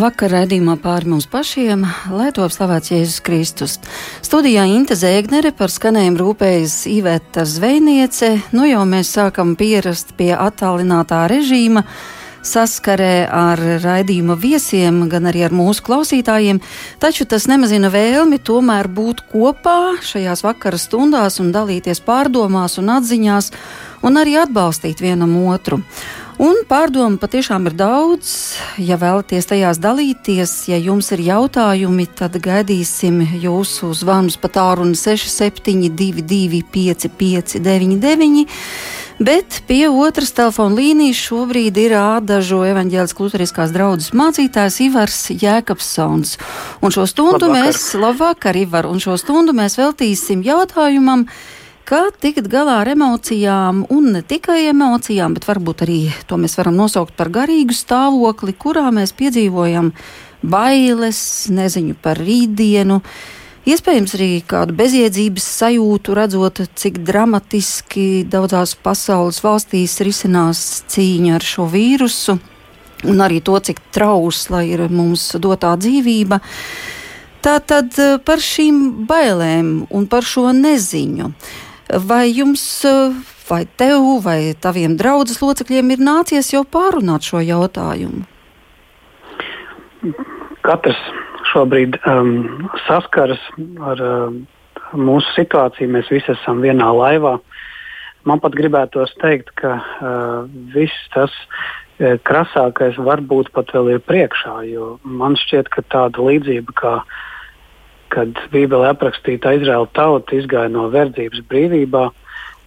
Labvakar, raidījumā pāri mums pašiem, lai to slavēts Jēzus Kristus. Studijā Inte Zēgnere par skanējumu rūpējas Iveta Zvejniece. Nu jau mēs sākam pierast pie attālinātā režīma saskarē ar raidījuma viesiem, gan arī ar mūsu klausītājiem, taču tas nemazina vēlmi tomēr būt kopā šajās vakara stundās un dalīties pārdomās un atziņās, un arī atbalstīt vienam otru. Un pārdomu patiešām ir daudz. Ja vēlaties tajās dalīties, ja jums ir jautājumi, tad gaidīsim jūsu zvanus pa tālruni 6722, 559, bet pie otras telefona līnijas šobrīd ir Ādažu evaņģēliskās luteriskās draudzes mācītājs Ivars Jēkabsons. Un šo stundu labvakar. mēs, labvakar, Ivar, un šo stundu mēs veltīsim jautājumam, kā tikt galā ar emocijām, un ne tikai emocijām, bet varbūt arī to mēs varam nosaukt par garīgu stāvokli, kurā mēs piedzīvojam bailes, neziņu par rītdienu. Iespējams, arī kādu bezjēdzības sajūtu, redzot, cik dramatiski daudzās pasaules valstīs risinās cīņa ar šo vīrusu, un arī to, cik trausla ir mums dotā dzīvība. Tātad par šīm bailēm un par šo neziņu. Vai jums, eh, vai tev, vai taviem draudzes locekļiem ir nācies jau pārunāt šo jautājumu? Katrs šobrīd um, saskaras ar um, mūsu situāciju. Mēs visi esam vienā laivā. Man pat gribētos teikt, ka uh, viss tas uh, krasākais varbūt pat vēl ir priekšā. Man šķiet, ka tāda līdzība kā uh, kad Bībelē aprakstīta Izraēla tauta izgāja no verdzības brīvībā.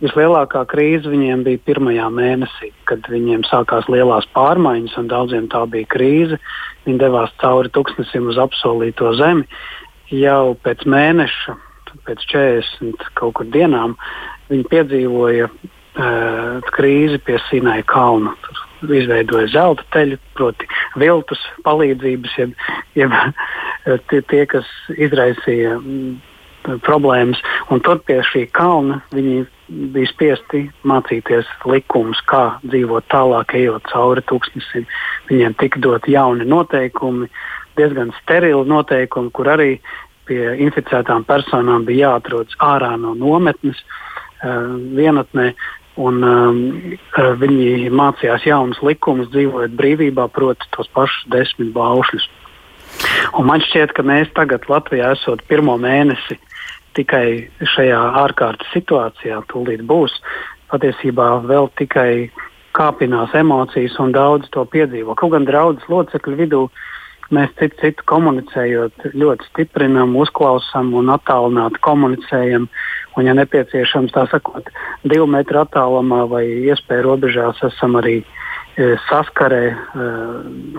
Vislielākā krīze viņiem bija pirmajā mēnesī, kad viņiem sākās lielās pārmaiņas, un daudziem tā bija krīze. Viņi devās cauri tūkstnesim uz apsolīto zemi. Jau pēc mēneša, pēc 40 kaut kur dienām, viņi piedzīvoja uh, krīzi pie Sinai kalna. Tur izveidoja zelta teļu, proti, viltus palīdzības, jeb, jeb tie, tie, kas izraisīja mm, problēmas. Un tur pie šī kalna viņi bija spiesti mācīties likumus, kā dzīvot tālāk, ejot cauri tūkstnesim. Viņiem tika dot jauni noteikumi, diezgan sterili noteikumi, kur arī pie inficētām personām bija jāatrodas ārā no nometnes uh, vienatnē. Un, um, viņi mācījās jaunus likumus, dzīvojot brīvībā, proti, tos pašus desmit baušļus. Un man šķiet, ka mēs tagad Latvijā esam pirmo mēnesi tikai šajā ārkārtas situācijā, tūlīt būs. Patiesībā vēl tikai kāpinās emocijas un daudz to piedzīvo. Kaut gan draudzes locekļu vidū mēs citu, citu komunicējot, ļoti stiprinām, uzklausām un attālināti komunicējam. Uh, Un, ja nepieciešams, tā sakot, divu metru attālumā vai iespēju robežās, esam arī e, saskarē e,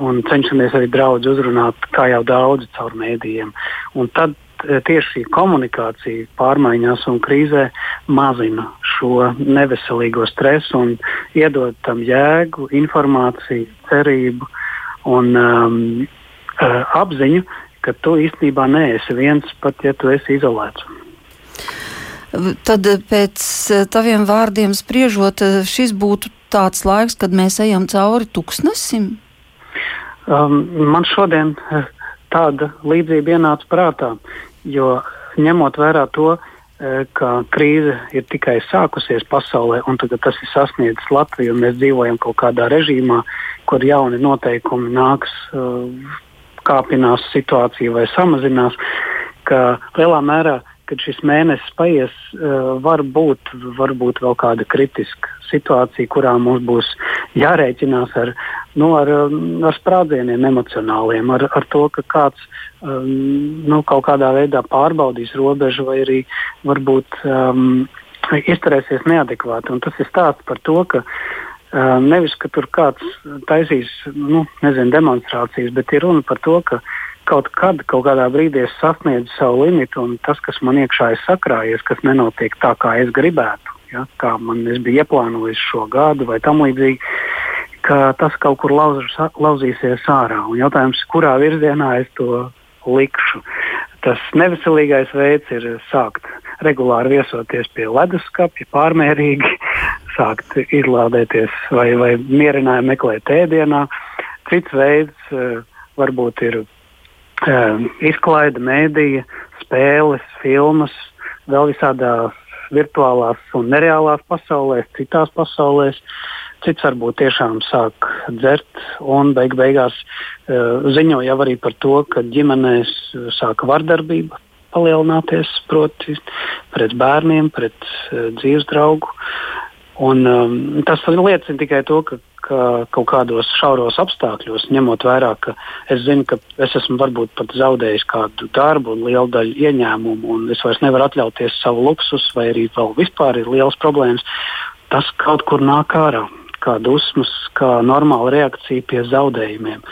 un cenšamies arī draudz uzrunāt, kā jau daudzi caur mēdījiem. Un tad e, tieši šī komunikācija pārmaiņās un krīzē mazina šo neveselīgo stresu un iedod tam jēgu, informāciju, cerību un um, apziņu, ka tu īstenībā neesi viens, pat ja tu esi izolēts. Tad eh, pēc eh, taviem vārdiem spriežot, eh, šis būtu tāds laiks, kad mēs ejam cauri tuksnesim? Um, man šodien tāda līdzība ienāca prātā, jo ņemot vērā to, ka krīze ir tikai sākusies pasaulē, un tagad tas ir sasniedzis Latviju, mēs dzīvojam kaut kādā režīmā, kur jauni noteikumi nāks, kāpinās situācija vai samazinās, ka lielā mērā kad šis mēnesis paies, uh, var būt varbūt vēl kāda kritiska situācija, kurā mums būs jārēķinās ar, nu, ar, um, ar sprādzieniem emocionāliem, ar, ar to, ka kāds um, nu, kaut kādā veidā pārbaudīs robežu vai arī varbūt um, izturēsies neadekvāti. Un tas ir stāsts par to, ka uh, nevis, ka tur kāds taisīs nu, nezinu, demonstrācijas, bet ir runa par to, ka kaut kad, kaut kādā brīdī es sasniedzu savu limitu, un tas, kas man iekšā ir sakrājies, kas nenotiek tā, kā es gribētu, ja, kā man bija ieplānojis šo gadu vai tam līdzīgi, ka tas kaut kur lauz, lauzīsies ārā. Un jautājums, kurā virzienā es to likšu. Tas neveselīgais veids ir sākt regulāri viesoties pie leduskapja, pārmērīgi, sākt izlādēties vai, vai mierinājumu meklēt ēdienā. Cits veids uh, varbūt ir um, izklaide, mēdīja, spēles, filmas, vēl visādās virtuālās un nereālās pasaulēs, citās pasaulēs. Cits varbūt tiešām sāk dzert un beig beigās uh, ziņo jau arī par to, ka ģimenēs sāka vardarbība palielināties, proti, pret bērniem, pret uh, dzīves draugu. Un, um, tas liecina tikai to, ka ka kaut kādos šauros apstākļos, ņemot vērā, ka es zinu, ka es esmu varbūt pat zaudējis kādu darbu un lielu daļu ieņēmumu, un es vairs nevaru atļauties savu luksus, vai arī vēl vispār ir liels problēmas, tas kaut kur nāk ārā, kā dusmas, kā normāla reakcija pie zaudējumiem.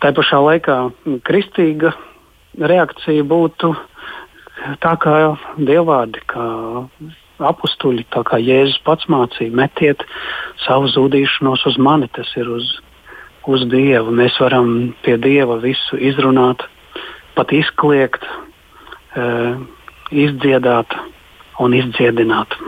Tā pašā laikā kristīga reakcija būtu tā kā dievvvārdi, kā apstuļi, tā kā Jēzus pats mācīja, metiet savu zudīšanos uz mani, tas ir uz, uz Dievu. Mēs varam pie Dieva visu izrunāt, pat izkliegt, e, izdziedāt un izdziedināt.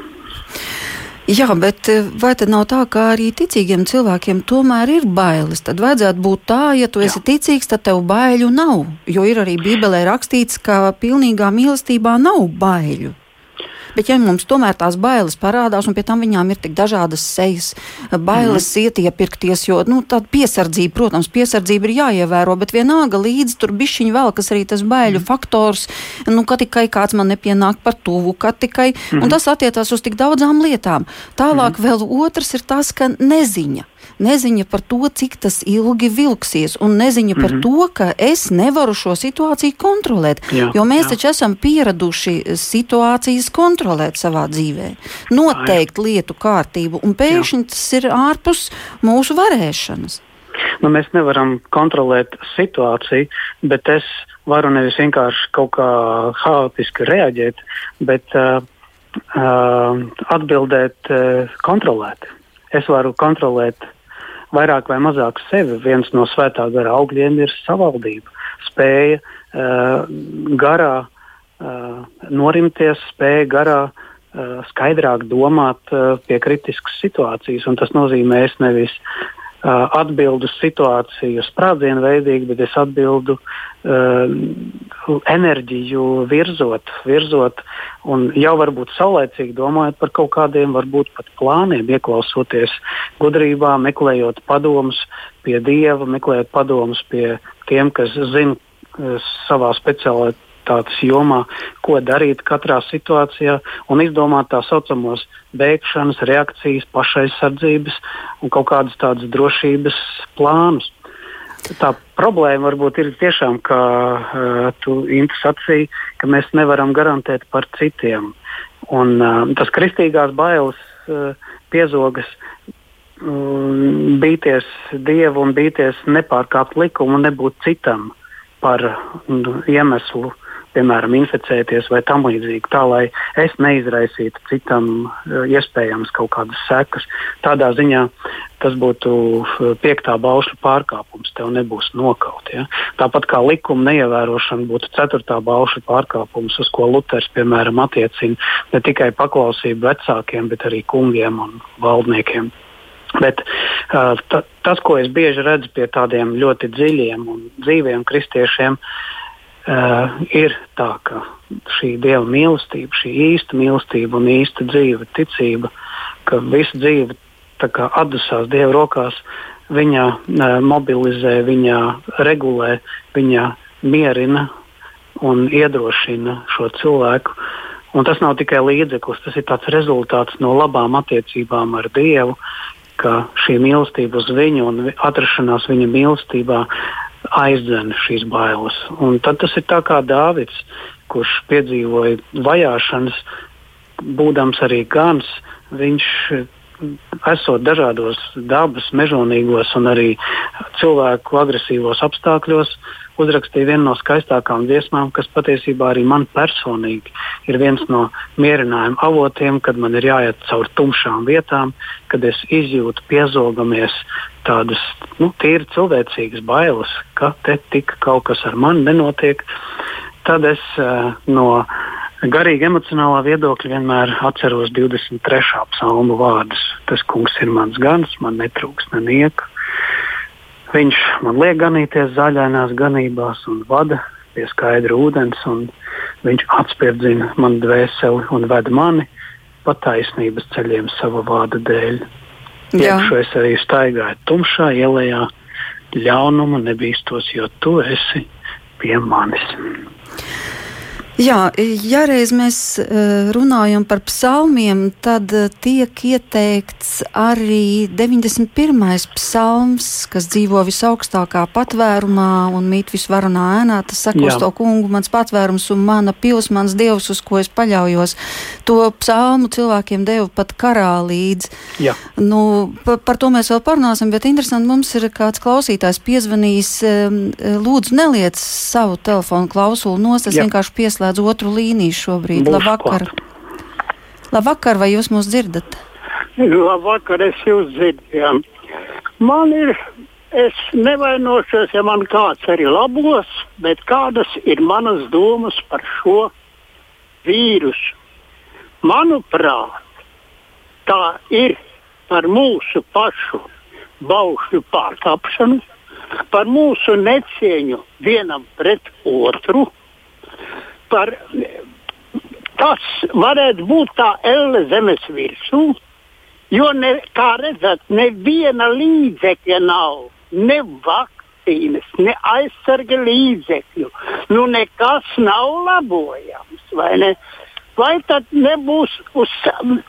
Jā, bet e, vai tad nav tā, ka arī ticīgiem cilvēkiem tomēr ir bailes? Tad vajadzētu būt tā, ja tu esi Jā. ticīgs, tad tev baiļu nav. Jo ir arī Bībelē rakstīts, ka pilnīgā mīlestībā nav baiļu. Bet, ja mums tomēr tās bailes parādās, un pie tam viņām ir tik dažādas sejas, bailes mm. iet iepirkties, jo nu, tāda piesardzība, protams, piesardzība ir jāievēro, bet vienalga līdzi tur bišķiņi vēl, kas arī tas baiļu mm. faktors, nu, ka tikai kāds man nepienāk par tuvu, ka tikai, mm. un mhm. tas attiecās uz tik daudzām lietām. Tālāk mm. vēl otrs ir tas, ka neziņa neziņa par to, cik tas ilgi vilksies, un neziņa par mm -hmm. to, ka es nevaru šo situāciju kontrolēt. Jā, jo mēs jā. taču esam pieraduši situācijas kontrolēt savā dzīvē, noteikt jā. lietu kārtību, un pēkšņi jā. tas ir ārpus mūsu varēšanas. Nu, mēs nevaram kontrolēt situāciju, bet es varu nevis vienkārši kaut kā haotiski reaģēt, bet uh, uh, atbildēt uh, kontrolēti. Es varu kontrolēt vairāk vai mazāk sevi. Viens no svētā gara augļiem ir savaldība, spēja uh, garā uh, norimties, spēja garā uh, skaidrāk domāt uh, pie kritiskas situācijas. Tas nozīmē, es nevis uh, atbildu situāciju sprādzienu veidīgi, bet es atbildu uh, enerģiju virzot, virzot un jau varbūt saulēcīgi domājot par kaut kādiem, varbūt pat plāniem, ieklausoties gudrībā, meklējot padomus pie Dieva, meklējot padomus pie tiem, kas zina uh, savā speciālajā aktivitātes jomā, ko darīt katrā situācijā un izdomāt tā saucamos bēgšanas, reakcijas, pašaizsardzības un kaut kādas tādas drošības plānus. Tā problēma varbūt ir tiešām, kā uh, tu Intu sacīji, ka mēs nevaram garantēt par citiem. Un, uh, tas kristīgās bailes uh, piezogas um, bīties dievu un bīties nepārkāpt likumu un nebūt citam par nu, iemeslu piemēram, inficēties vai tam līdzīgi, tā lai es neizraisītu citam eh, iespējams kaut kādas sekas. Tādā ziņā tas būtu eh, piektā baušļu pārkāpums, tev nebūs nokaut. Ja? Tāpat kā likuma neievērošana būtu ceturtā baušļu pārkāpums, uz ko Luters, piemēram, attiecina ne tikai paklausību vecākiem, bet arī kungiem un valdniekiem. Bet uh, tas, ko es bieži redzu pie tādiem ļoti dziļiem un dzīviem kristiešiem, uh, Uh, ir tā, ka šī dieva mīlestība, šī īsta mīlestība un īsta dzīve, ticība, ka visa dzīve atdusās dieva rokās, viņa uh, mobilizē, viņa regulē, viņa mierina un iedrošina šo cilvēku. Un tas nav tikai līdzeklis, tas ir tāds rezultāts no labām attiecībām ar Dievu, ka šī mīlestība uz viņu un atrašanās viņa mīlestībā aizdzen šīs bailes. Un tad tas ir tā kā Dāvids, kurš piedzīvoja vajāšanas, būdams arī gans. Viņš esot dažādos dabas, mežonīgos un arī cilvēku agresīvos apstākļos, uzrakstīja vienu no skaistākām dziesmām, kas patiesībā arī man personīgi ir viens no mierinājuma avotiem, kad man ir jāiet cauri tumšām vietām, kad es izjūtu piezogamies tādas nu, tīri cilvēcīgas bailes, ka te tik kaut kas ar mani nenotiek, tad es uh, no garīgi emocionālā viedokļa vienmēr atceros 23. psalmu vārdus. Tas kungs ir mans gans, man netrūks nenieka. Viņš man liek ganīties zaļainās ganībās un vada pie skaidra ūdens, un viņš atspērdzina man dvēseli un ved mani pa taisnības ceļiem sava vārda dēļ. Iekšā es arī staigāju tumšā ielā, ļaunuma nebīstos, jo tu esi pie manis. Jā, ja reiz mēs eh, runājam par psalmiem, tad eh, tiek ieteikts arī 91. psalms, kas dzīvo visaugstākā patvērumā un mīt visvaronā ēnā. Tas saka, uz to kungu mans patvērums un mana pils, mans dievs, uz ko es paļaujos. To psalmu cilvēkiem deva pat karā līdzi. Jā. Nu, par, par to mēs vēl parunāsim, bet interesanti mums ir kāds klausītājs piezvanījis. Lūdzu, neliec savu telefonu klausulu nost, es Jā. vienkārši pieslēdzu ieslēdz otru līniju šobrīd. Būs Labvakar. Klāt. Labvakar, vai jūs mūs dzirdat? Labvakar, es jūs dzirdu. Jā. Man ir, es nevainošos, ja man kāds arī labos, bet kādas ir manas domas par šo vīrusu? Manuprāt, tā ir par mūsu pašu baušļu pārkāpšanu, par mūsu necieņu vienam pret otru, par tas varētu būt tā elle zemes virsū, jo, ne, kā redzat, neviena līdzekļa nav, ne vakcīnas, ne aizsarga līdzekļu. Nu, nekas nav labojams, vai ne? Vai tad nebūs uz,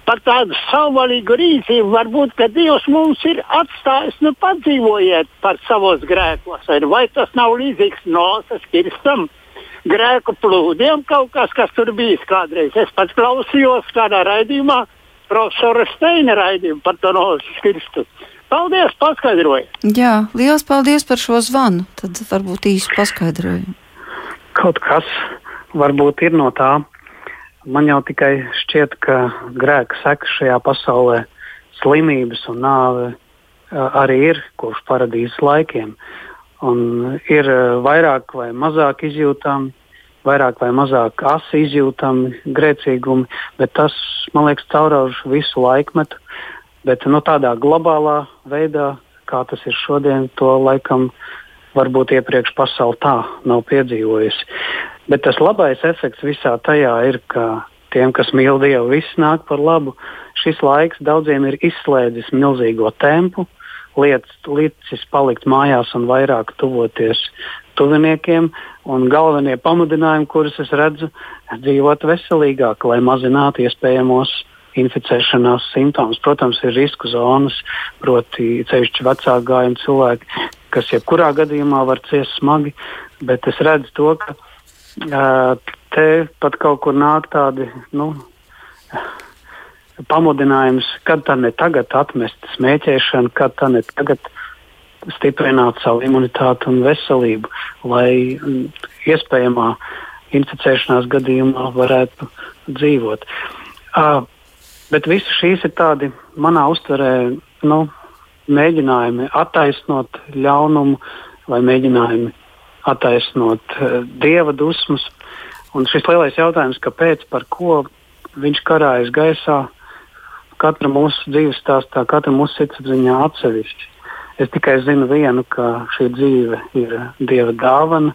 par tādu savvaļīgu rīcību? Varbūt, ka Dievs mums ir atstājis, nu, padzīvojiet par savos grēkos. Vai tas nav līdzīgs nosas kirstam? Grēku plūdiem kaut kas, kas tur bijis kādreiz. Es pats klausījos kādā raidījumā, profesora Steina raidījumu par to noskristu. Paldies, paskaidroju. Jā, liels paldies par šo zvanu. Tad varbūt īsi paskaidrojumu. Kaut kas varbūt ir no tā. Man jau tikai šķiet, ka grēka sekas šajā pasaulē, slimības un nāve arī ir kopš paradīzes laikiem. Un ir eh, vairāk vai mazāk izjūtami, vairāk vai mazāk asi izjūtami grēcīgumi, bet tas, man liekas, caurauž visu laikmetu. Bet nu, tādā globālā veidā, kā tas ir šodien, to laikam varbūt iepriekš pasaule tā nav piedzīvojusi. Bet tas labais efekts visā tajā ir, ka tiem, kas mīl Dievu, viss nāk par labu. Šis laiks daudziem ir izslēdzis milzīgo tempu, uh, lietas licis palikt mājās un vairāk tuvoties tuviniekiem. Un galvenie pamudinājumi, kurus es redzu, dzīvot veselīgāk, lai mazinātu iespējamos inficēšanās simptomus. Protams, ir risku zonas, proti, ceļšķi vecāku gājumu cilvēki, kas jebkurā gadījumā var ciest smagi, bet es redzu to, ka uh, te pat kaut kur nāk tādi. Nu, pamudinājums, kad tā ne tagad atmest smēķēšanu, kad tā ne tagad stiprināt savu imunitāti un veselību, lai mm, iespējamā inficēšanās gadījumā varētu dzīvot. Uh, bet visas šīs ir tādi manā uztverē nu, mēģinājumi attaisnot ļaunumu vai mēģinājumi attaisnot uh, dieva dusmas. Un šis lielais jautājums, kāpēc, par ko viņš karājas gaisā, uh, katra mūsu dzīves stāstā, katra mūsu sirdsapziņā atsevišķi. Es tikai zinu vienu, ka šī dzīve ir Dieva dāvana.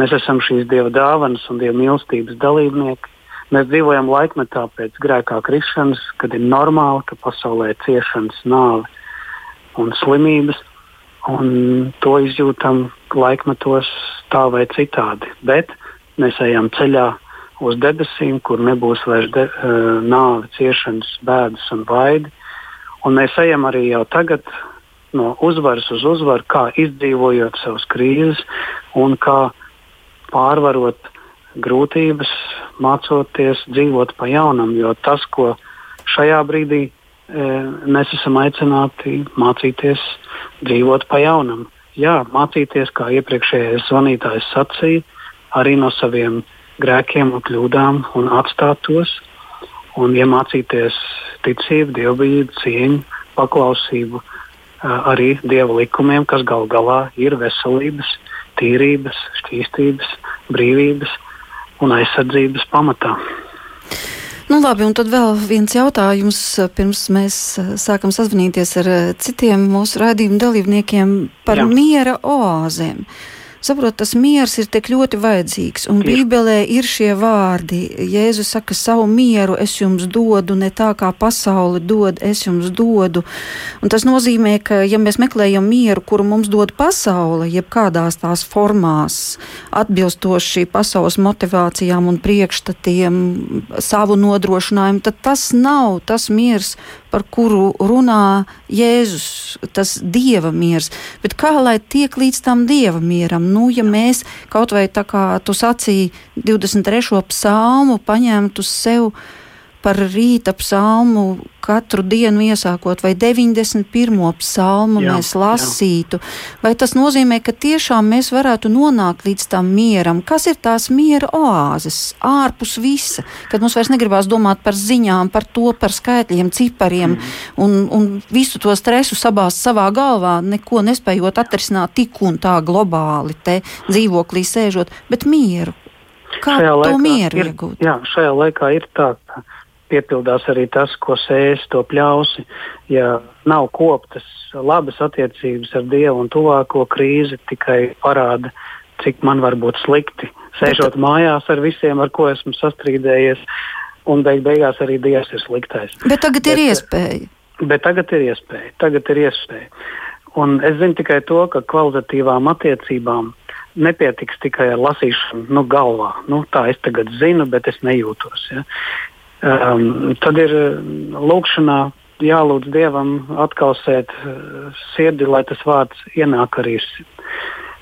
Mēs esam šīs Dieva dāvanas un Dieva mīlestības dalībnieki. Mēs dzīvojam laikmetā pēc grēkā krišanas, kad ir normāli, ka pasaulē ir ciešanas, nāve un slimības. Un to izjūtam laikmetos tā vai citādi. Bet mēs ejam ceļā uz debesīm, kur nebūs vairs de, uh, nāve, ciešanas, bēdas un baidi. Un mēs ejam arī jau tagad no uzvaras uz uzvaru, kā izdzīvojot savas krīzes un kā pārvarot grūtības, mācoties dzīvot pa jaunam. Jo tas, ko šajā brīdī e, mēs esam aicināti mācīties dzīvot pa jaunam. Jā, mācīties, kā iepriekšējais zvanītājs sacīja, arī no saviem grēkiem un kļūdām un atstāt tos un iemācīties ticību, dievbijību, cieņu, paklausību arī dieva likumiem, kas gal galā ir veselības, tīrības, šķīstības, brīvības un aizsardzības pamatā. Nu, labi, un tad vēl viens jautājums, pirms mēs sākam sazvanīties ar citiem mūsu raidījumu dalībniekiem par Jā. miera oāzēm. Uh, Saprotu, tas miers ir tik ļoti vajadzīgs. Un Bībelē ir šie vārdi. Jēzus saka, savu mieru es jums dodu, ne tā kā pasaule dod, es jums dodu. Un tas nozīmē, ka, ja mēs meklējam mieru, kuru mums dod pasaule, jebkādās tās formās, atbilstoši pasaules motivācijām un priekšstatiem, savu nodrošinājumu, tad tas nav tas miers, par kuru runā Jēzus, tas dieva miers. Bet kā lai tiek līdz tam dieva mieram? Nu, ja mēs kaut vai tā kā tu sacīji 23. psalmu paņemtu sev par rīta psalmu katru dienu iesākot, vai 91. psalmu jā, mēs lasītu, jā. vai tas nozīmē, ka tiešām mēs varētu nonākt līdz tam mieram? Kas ir tās miera oāzes ārpus visa, kad mums vairs negribās domāt par ziņām, par to, par skaitļiem, cipariem mm. un, un visu to stresu sabāzt savā galvā, neko nespējot atrisināt tik un tā globāli te dzīvoklī sēžot, bet mieru. Kā šajā to mieru ir, iegūt? Jā, šajā laikā ir tā, ka piepildās arī tas, ko sēž to pļausi. Ja nav koptas labas attiecības ar Dievu un tuvāko krīzi, tikai parāda, cik man var būt slikti. Sēžot mājās ar visiem, ar ko esmu sastrīdējies, un beig beigās arī Dievs ir sliktais. Bet tagad Bet, ir iespēja. Bet tagad ir iespēja. Tagad ir iespēja. Un es zinu tikai to, ka kvalitatīvām attiecībām nepietiks tikai ar lasīšanu nu, galvā. Nu, tā es tagad zinu, bet es nejūtos. Ja. Um, tad ir uh, lūkšanā jālūdz Dievam atkalsēt uh, sirdi, lai tas vārds ienāk arī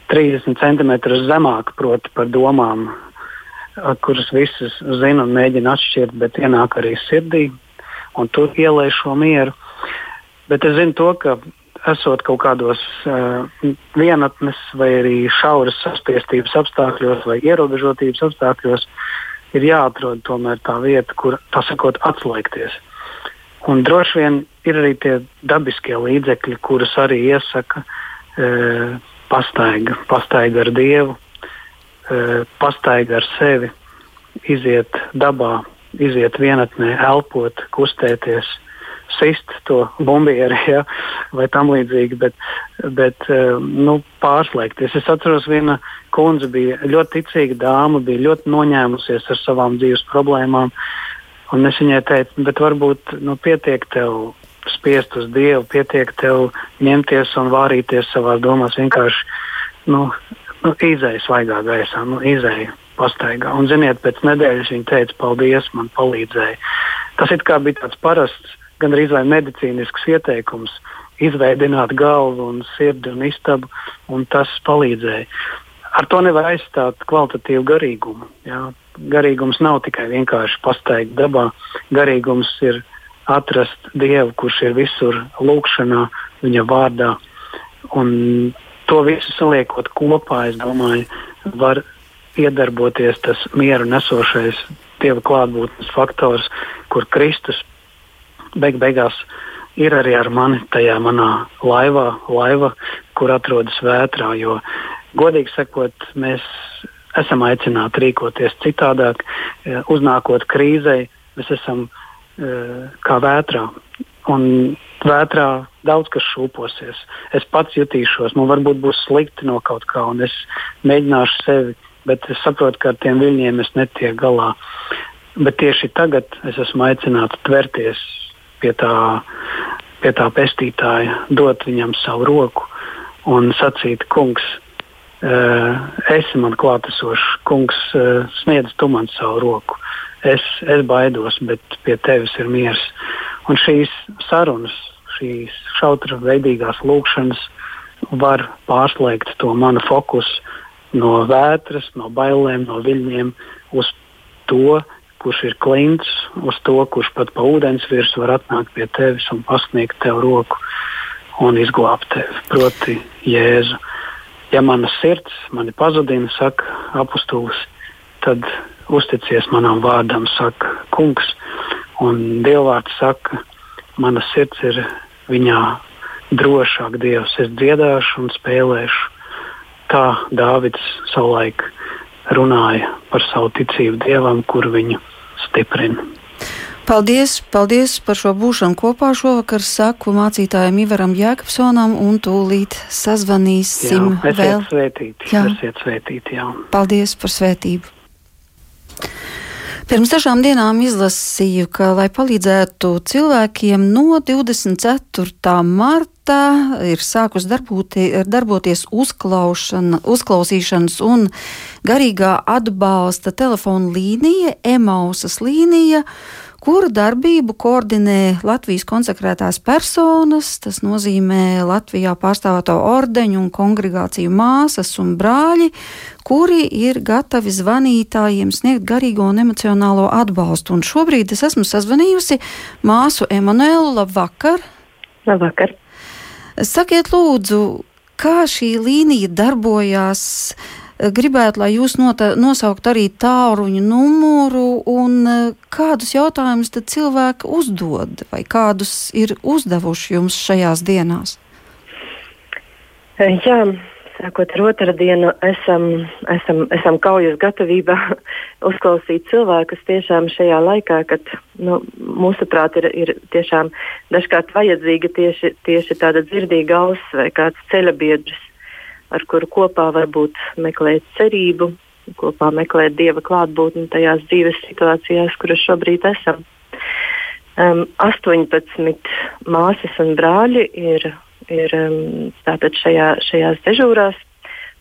30 centimetrus zemāk, proti, par domām, uh, kuras visas zina un mēģina atšķirt, bet ienāk arī sirdī un tur ielēj šo mieru. Bet es zinu to, ka esot kaut kādos uh, vienatnes vai arī šauras saspiestības apstākļos vai ierobežotības apstākļos, uh, ir jāatrod tomēr tā vieta, kur tā sakot, atslēgties. Un droši vien ir arī tie dabiskie līdzekļi, kurus arī iesaka e, pastaiga, pastaiga ar Dievu, e, pastaiga ar sevi, iziet dabā, iziet vienatnē, elpot, kustēties, sist to bumbieri ja, vai tam līdzīgi, bet, bet eh, nu, pārslēgties. Es atceros, viena kundze bija ļoti ticīga dāma, bija ļoti noņēmusies ar savām dzīves problēmām. Un es viņai teicu, bet varbūt nu, pietiek tev spiest uz Dievu, pietiek tev ņemties un vārīties savā domās vienkārši nu, nu, izējas svaigā gaisā, nu, izēja pastaigā. Un, ziniet, pēc nedēļas viņa teica, paldies, man palīdzēja. Tas it kā bija tāds parasts gan arī vai medicīnisks ieteikums izveidot galvu un sirdi un istabu, un tas palīdzēja. Ar to nevar aizstāt kvalitatīvu garīgumu. Jā. Garīgums nav tikai vienkārši pastaigta dabā. Garīgums ir atrast Dievu, kurš ir visur lūkšanā, viņa vārdā. Un to visu saliekot kopā, es domāju, var iedarboties tas mieru nesošais Dieva klātbūtnes faktors, kur Kristus beig beigās ir arī ar mani tajā manā laivā, laiva, kur atrodas vētrā. Jo, godīgi sakot, mēs esam aicināti rīkoties citādāk. E, uznākot krīzei, mēs esam uh, kā vētrā. Un vētrā daudz kas šūposies. Es pats jutīšos, man varbūt būs slikti no kaut kā, un es mēģināšu sevi, bet es saprotu, ka ar tiem viļņiem es netieku galā. Bet tieši tagad es esmu aicināts tverties pie tā, pie tā pestītāja, dot viņam savu roku un sacīt, kungs, uh, esi man klātesošs, kungs, uh, sniedz tu man savu roku. Es, es baidos, bet pie tevis ir miers. Un šīs sarunas, šīs šautra veidīgās lūkšanas var pārslēgt to manu fokusu no vētras, no bailēm, no viļņiem uz to, kurš ir klints, uz to, kurš pat pa ūdens virsmu var atnākt pie tevis un pasniegt tev roku un izglābt tevi, proti, Jēzu. Ja mana sirds mani pazudina, saka apustulis, tad uzticies manam vārdam, saka kungs. Un Dievvvārds saka, mana sirds ir viņā drošāk, Dievs, es dziedāšu un spēlēšu. Tā Dāvids savulaik runāja par savu ticību Dievam, kur viņu stiprina. Paldies, paldies par šo būšanu kopā šovakar. Saku mācītājiem Ivaram Jēkabsonam un tūlīt sazvanīsim jā, vēl. Svētīti, jā, svētīti, jā. Paldies par svētību. Pirms dažām dienām izlasīju, ka, lai palīdzētu cilvēkiem no 24. marta, ir sākus darboties uzklausīšanas un garīgā atbalsta telefona līnija, Emausas līnija kuru darbību koordinē Latvijas konsekrētās personas, tas nozīmē Latvijā pārstāvēto ordeņu un kongregāciju māsas un brāļi, kuri ir gatavi zvanītājiem sniegt garīgo un emocionālo atbalstu. Un šobrīd es esmu sazvanījusi māsu Emanuēlu. Labvakar! Labvakar! Sakiet, lūdzu, kā šī līnija darbojās? Gribētu, lai jūs nota, nosaukt arī tāluņu numuru un e, kādus jautājumus tad cilvēki uzdod vai kādus ir uzdevuši jums šajās dienās? E, jā, sākot ar otru dienu, esam, esam, esam kaujas gatavībā uzklausīt cilvēkus tiešām šajā laikā, kad nu, mūsuprāt ir, ir tiešām dažkārt vajadzīga tieši, tieši tāda dzirdīga auss vai kāds ceļabiedrs ar kuru kopā varbūt meklēt cerību, kopā meklēt dieva klātbūtni tajās dzīves situācijās, kuras šobrīd esam. Um, 18 māsas un brāļi ir, ir um, šajā, šajās dežūrās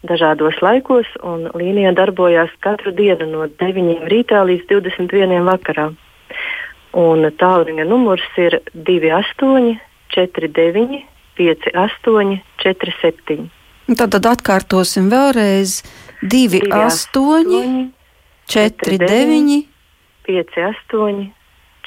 dažādos laikos, un līnija darbojās katru dienu no 9 rītā līdz 21 vakarā. Un tālruņa numurs ir 28, 49, 58, 47. Tad, tad atkārtosim vēlreiz 2, 8, 4, 9, 5, 8,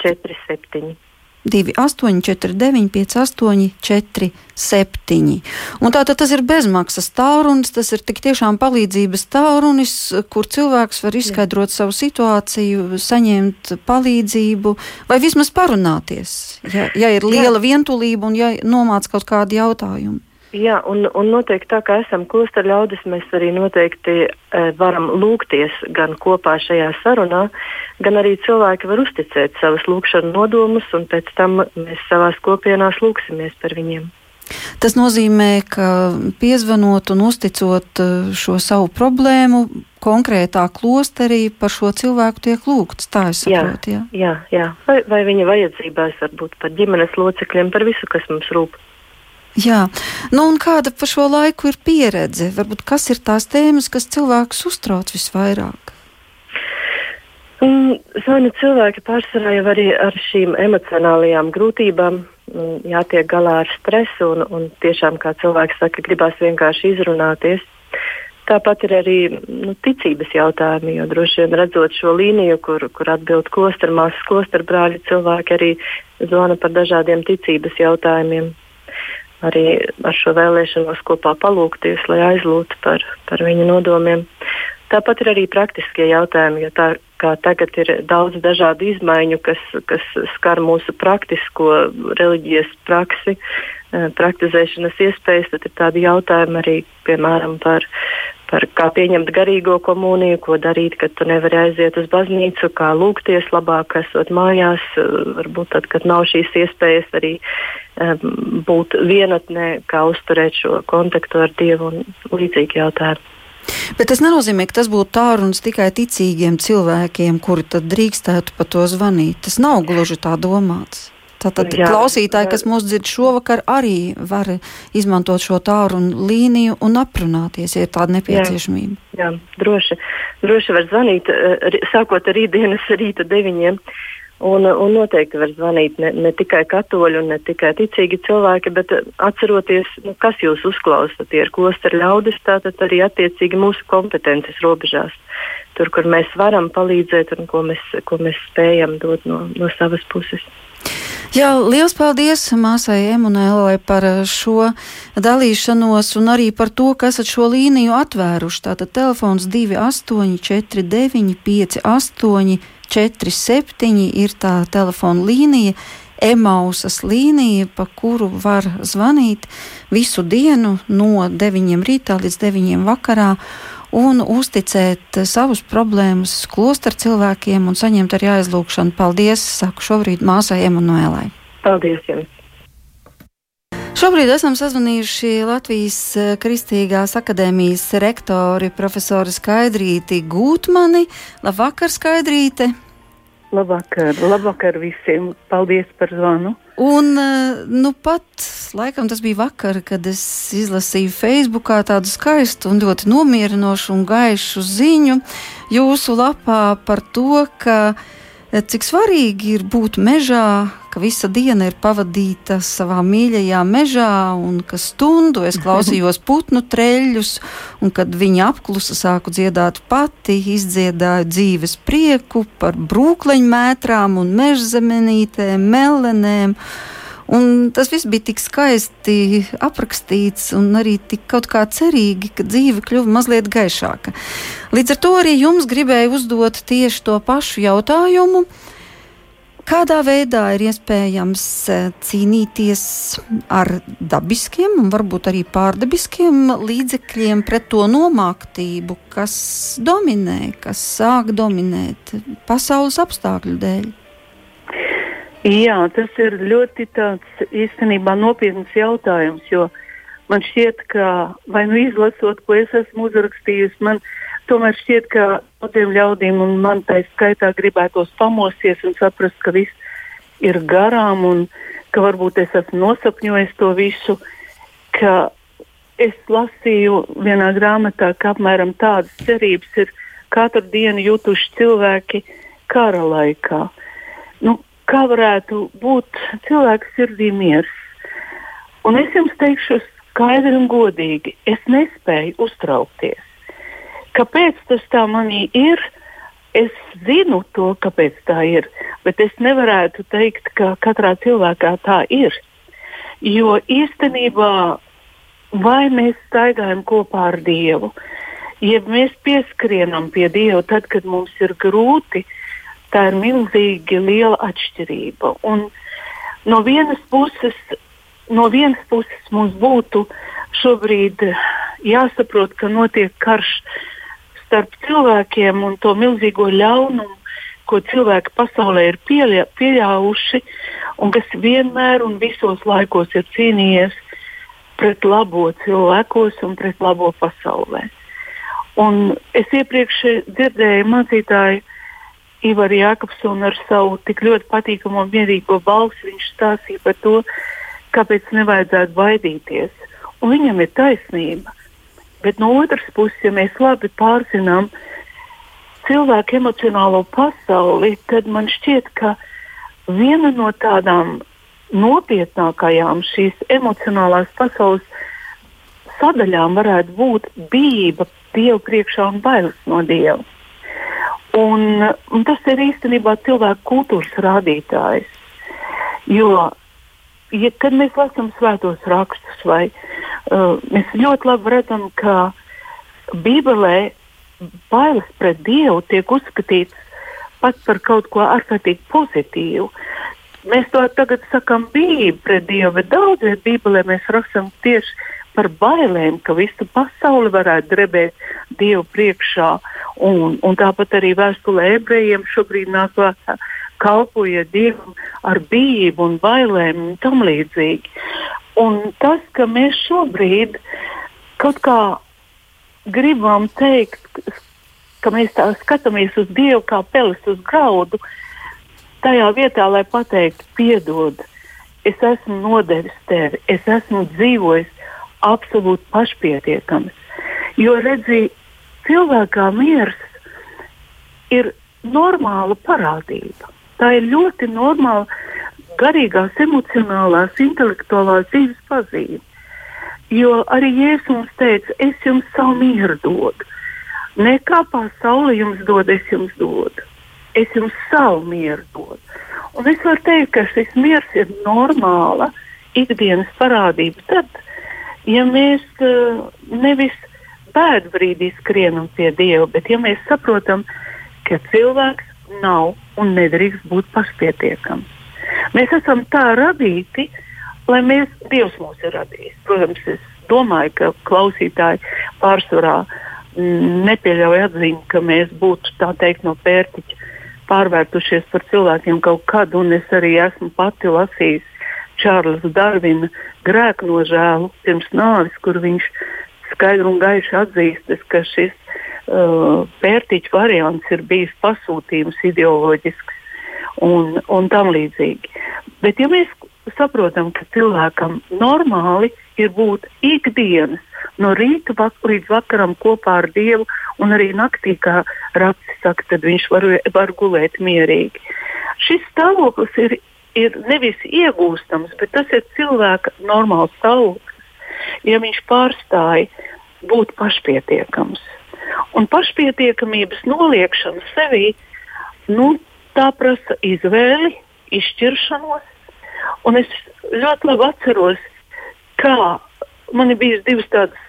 4, 7. 2, 8, 4, 9, 5, 8, 4, 7. Un tātad tas ir bezmaksas tālrunis, tas ir tik tiešām palīdzības tālrunis, kur cilvēks var izskaidrot Jā. savu situāciju, saņemt palīdzību vai vismaz parunāties, ja, ja ir liela Jā. vientulība un ja nomāc kaut kādi jautājumi. Jā, un, un noteikti tā kā esam klosteru ļaudis, mēs arī noteikti e, varam lūgties gan kopā šajā sarunā, gan arī cilvēki var uzticēt savas lūgšanu nodomus, un pēc tam mēs savās kopienās lūksimies par viņiem. Tas nozīmē, ka piezvanot un uzticot e, šo savu problēmu, konkrētā klosterī par šo cilvēku tiek lūgts. Tā es saprotu. Jā, jā, jā. Vai, vai viņa vajadzībās, varbūt par ģimenes locekļiem, par visu, kas mums rūp. Jā, nu un kāda par šo laiku ir pieredze? Varbūt kas ir tās tēmas, kas cilvēkus uztrauc visvairāk? Zvana cilvēki pārsvarā jau arī ar šīm emocionālajām grūtībām, jātiek galā ar stresu un, un tiešām, kā cilvēks saka, gribās vienkārši izrunāties. Tāpat ir arī nu, ticības jautājumi, jo droši vien redzot šo līniju, kur, kur atbild klostermāsas, klosterbrāļi, cilvēki arī zvana par dažādiem ticības jautājumiem arī ar šo vēlēšanos kopā palūkties, lai aizlūgtu par, par viņu nodomiem. Tāpat ir arī praktiskie jautājumi, jo tā kā tagad ir daudz dažādu izmaiņu, kas, kas skar mūsu praktisko reliģijas praksi, eh, praktizēšanas iespējas, tad ir tādi jautājumi arī, piemēram, par, par kā pieņemt garīgo komuniju, ko darīt, kad tu nevari aiziet uz baznīcu, kā lūgties labāk, esot mājās, varbūt tad, kad nav šīs iespējas arī um, būt vienatnē, kā uzturēt šo kontaktu ar Dievu un līdzīgi jautājumi. Bet tas nenozīmē, ka tas būtu tālrunis tikai ticīgiem cilvēkiem, kuri tad drīkstētu pa to zvanīt. Tas nav gluži tā domāts. Tātad jā, klausītāji, kas mūs dzird šovakar, arī var izmantot šo tālruni līniju un aprunāties, ja ir tāda nepieciešamība. Jā, jā droši, droši var zvanīt, eh, sākot ar rītdienas rīta deviņiem. Un, un noteikti var zvanīt ne, ne tikai katoļi ne tikai ticīgi cilvēki, bet atceroties, nu, kas jūs uzklausat. Tie ir klosteri ļaudis, tātad arī attiecīgi mūsu kompetences robežās. Tur, kur mēs varam palīdzēt un ko mēs, ko mēs spējam dot no, no savas puses. Jā, liels paldies māsai Emunēlai par šo dalīšanos un arī par to, ka esat šo līniju atvēruši. Tātad telefons 2849 58 47 ir tā telefona līnija. Emausas līnija, pa kuru var zvanīt visu dienu no 9 rītā līdz 9 vakarā. Un uzticēt savus problēmas klosteru cilvēkiem un saņemt arī aizlūgšanu. Paldies, saku šobrīd māsai Emanuēlai. Paldies jums! Šobrīd esam sazvanījuši Latvijas eh, Kristīgās akadēmijas rektori profesoru Skaidrīti Gūtmani. Labvakar, Skaidrīte! Labvakar, labvakar visiem! Paldies par zvanu! Un eh, nu pat, laikam tas bija vakar, kad es izlasīju Facebookā tādu skaistu un ļoti nomierinošu un gaišu ziņu jūsu lapā par to, ka cik svarīgi ir būt mežā, ka visa diena ir pavadīta savā mīļajā mežā, un ka stundu es klausījos putnu treļļus, un kad viņi apklusa sāku dziedāt pati, izdziedāju dzīves prieku par brūkleņmētrām un mežzemenītēm, melenēm. Un tas viss bija tik skaisti aprakstīts un arī tik kaut kā cerīgi, ka dzīve kļuva mazliet gaišāka. Līdz ar to arī jums gribēju uzdot tieši to pašu jautājumu. Kādā veidā ir iespējams e, cīnīties ar dabiskiem un varbūt arī pārdabiskiem līdzekļiem pret to nomāktību, kas dominē, kas sāk dominēt pasaules apstākļu dēļ? Jā, tas ir ļoti tāds īstenībā nopietns jautājums, jo man šķiet, ka vai nu izlasot, ko es esmu uzrakstījusi, man tomēr šķiet, ka daudziem ļaudīm un man tā skaitā gribētos pamosties un saprast, ka viss ir garām un ka varbūt es esmu nosapņojis to visu, es lasīju vienā grāmatā, ka apmēram tādas cerības ir katru dienu jutuši cilvēki kara laikā. Nu, kā varētu būt cilvēka sirdī miers. Un es jums teikšu skaidri un godīgi, es nespēju uztraukties. Kāpēc tas tā manī ir? Es zinu to, kāpēc tā ir, bet es nevarētu teikt, ka katrā cilvēkā tā ir. Jo īstenībā vai mēs staigājam kopā ar Dievu, ja mēs pieskrienam pie Dieva tad, kad mums ir grūti, tā ir milzīgi liela atšķirība. Un no vienas puses, no vienas puses mums būtu šobrīd jāsaprot, ka notiek karš starp cilvēkiem un to milzīgo ļaunumu, ko cilvēki pasaulē ir pieļa, pieļāvuši un kas vienmēr un visos laikos ir cīnījies pret labo cilvēkos un pret labo pasaulē. Un es iepriekš dzirdēju mācītāju Ivaru Jākapsonu ar savu tik ļoti patīkamo un mierīgo balsi. Viņš stāstīja par to, kāpēc nevajadzētu baidīties. Un viņam ir taisnība. Bet no otras puses, ja mēs labi pārzinām cilvēku emocionālo pasauli, tad man šķiet, ka viena no tādām nopietnākajām šīs emocionālās pasaules sadaļām varētu būt bijība Dievu priekšā un bailes no Dieva. Un, un tas ir īstenībā cilvēku kultūras rādītājs. Jo, ja, kad mēs lasām svētos rakstus, vai, uh, mēs ļoti labi redzam, ka Bībelē bailes pret Dievu tiek uzskatīts pat par kaut ko ārkārtīgi pozitīvu. Mēs to tagad sakām bību pret Dievu, bet daudz vietā Bībelē mēs rakstām tieši par bailēm, ka visa pasaule varētu drebēt Dievu priekšā. Un, un tāpat arī vēstulē ebrejiem šobrīd nāk vārdā kalpoja Dievam ar bību un bailēm un tam līdzīgi. Un tas, ka mēs šobrīd kaut kā gribam teikt, ka mēs tā skatāmies uz Dievu kā peles uz graudu, tajā vietā, lai pateiktu, piedod, es esmu nodevis tevi, es esmu dzīvojis absolūti pašpietiekams. Jo redzī, cilvēkā miers ir normāla parādība. Tā ir ļoti normāla garīgās, emocionālās, intelektuālās dzīves pazīme. Jo arī Jēzus mums teica, es jums savu mieru dodu. Ne kā pasaule jums dod, es jums dodu. Es jums savu mieru dodu. Un es varu teikt, ka šis miers ir normāla ikdienas parādība. Tad, ja mēs uh, nevis bēdbrīdī skrienam pie Dieva, bet ja mēs saprotam, ka cilvēks nav un nedrīkst būt pašpietiekams. Mēs esam tā radīti, lai mēs, Dievs mūs ir radījis. Protams, es domāju, ka klausītāji pārsvarā mm, nepieļauj atzīmi, ka mēs būtu tā teikt no pērtiķa pārvērtušies par cilvēkiem kaut kad, un es arī esmu pati lasījis Čārlis Darvina grēku nožēlu pirms nāves, kur viņš skaidri un gaiši atzīstas, ka šis uh, pērtiķa variants ir bijis pasūtījums ideoloģisks un, un tam līdzīgi. Bet ja mēs saprotam, ka cilvēkam normāli ir būt ikdienas no rīta vak līdz vakaram kopā ar Dievu, un arī naktī, kā Rācis saka, tad viņš var, var gulēt mierīgi. Šis stāvoklis ir, ir nevis iegūstams, bet tas ir cilvēka normāls stāvoklis, ja viņš pārstāja būt pašpietiekams. Un pašpietiekamības noliekšana sevī, nu, tā prasa izvēli, izšķiršanos. Un es ļoti labi atceros, kā man ir bijis divas tādas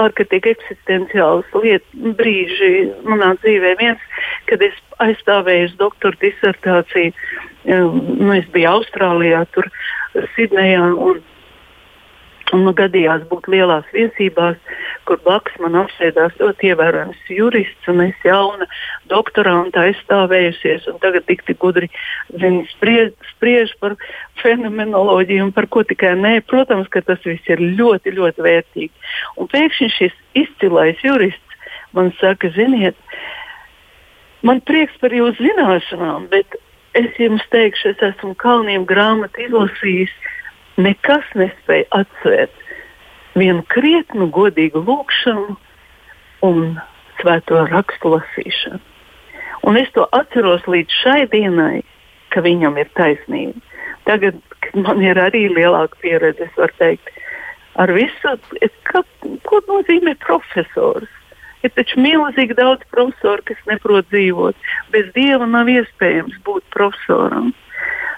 ārkārtīgi eksistenciālas lietas, brīži manā dzīvē. Viens, kad es aizstāvēju doktora disertāciju, nu, es biju Austrālijā, tur Sidnejā. Un, Un man gadījās būt lielās viesībās, kur blakus man apsēdās ļoti ievērojams jurists, un es jauna doktoranta aizstāvējusies, un tagad tik tik gudri zin, spriež, spriež par fenomenoloģiju un par ko tikai nē. Protams, ka tas viss ir ļoti, ļoti vērtīgi. Un pēkšņi šis izcilais jurists man saka, ziniet, man prieks par jūsu zināšanām, bet es jums teikšu, es esmu kalniem grāmatu izlasījis nekas nespēja atsvērt vienu krietnu, godīgu lūgšanu un svēto rakstu lasīšanu. Un es to atceros līdz šai dienai, ka viņam ir taisnība. Tagad, man ir arī lielāka pieredze, es varu teikt, ar visu, ka, ko nozīmē profesors. Ir taču milzīgi daudz profesoru, kas neprot dzīvot. Bez dieva nav iespējams būt profesoram.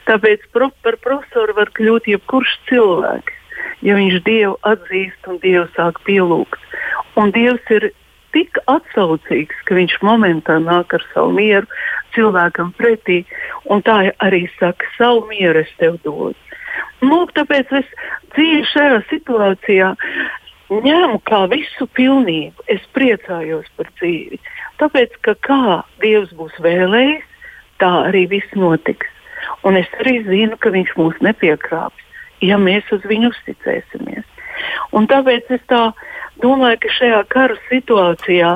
Tāpēc pro, par profesoru var kļūt jebkurš cilvēks, ja viņš Dievu atzīst un Dievu sāk pielūgt. Un Dievs ir tik atsaucīgs, ka viņš momentā nāk ar savu mieru cilvēkam pretī, un tā arī saka, savu mieru es tev dodu. Lūk, tāpēc es dzīvoju šajā situācijā, ņēmu kā visu pilnību. Es priecājos par dzīvi. Tāpēc, ka kā Dievs būs vēlējis, tā arī viss notiks. Un es arī zinu, ka viņš mūs nepiekrāps, ja mēs uz viņu uzticēsimies. Un tāpēc es tā domāju, ka šajā kara situācijā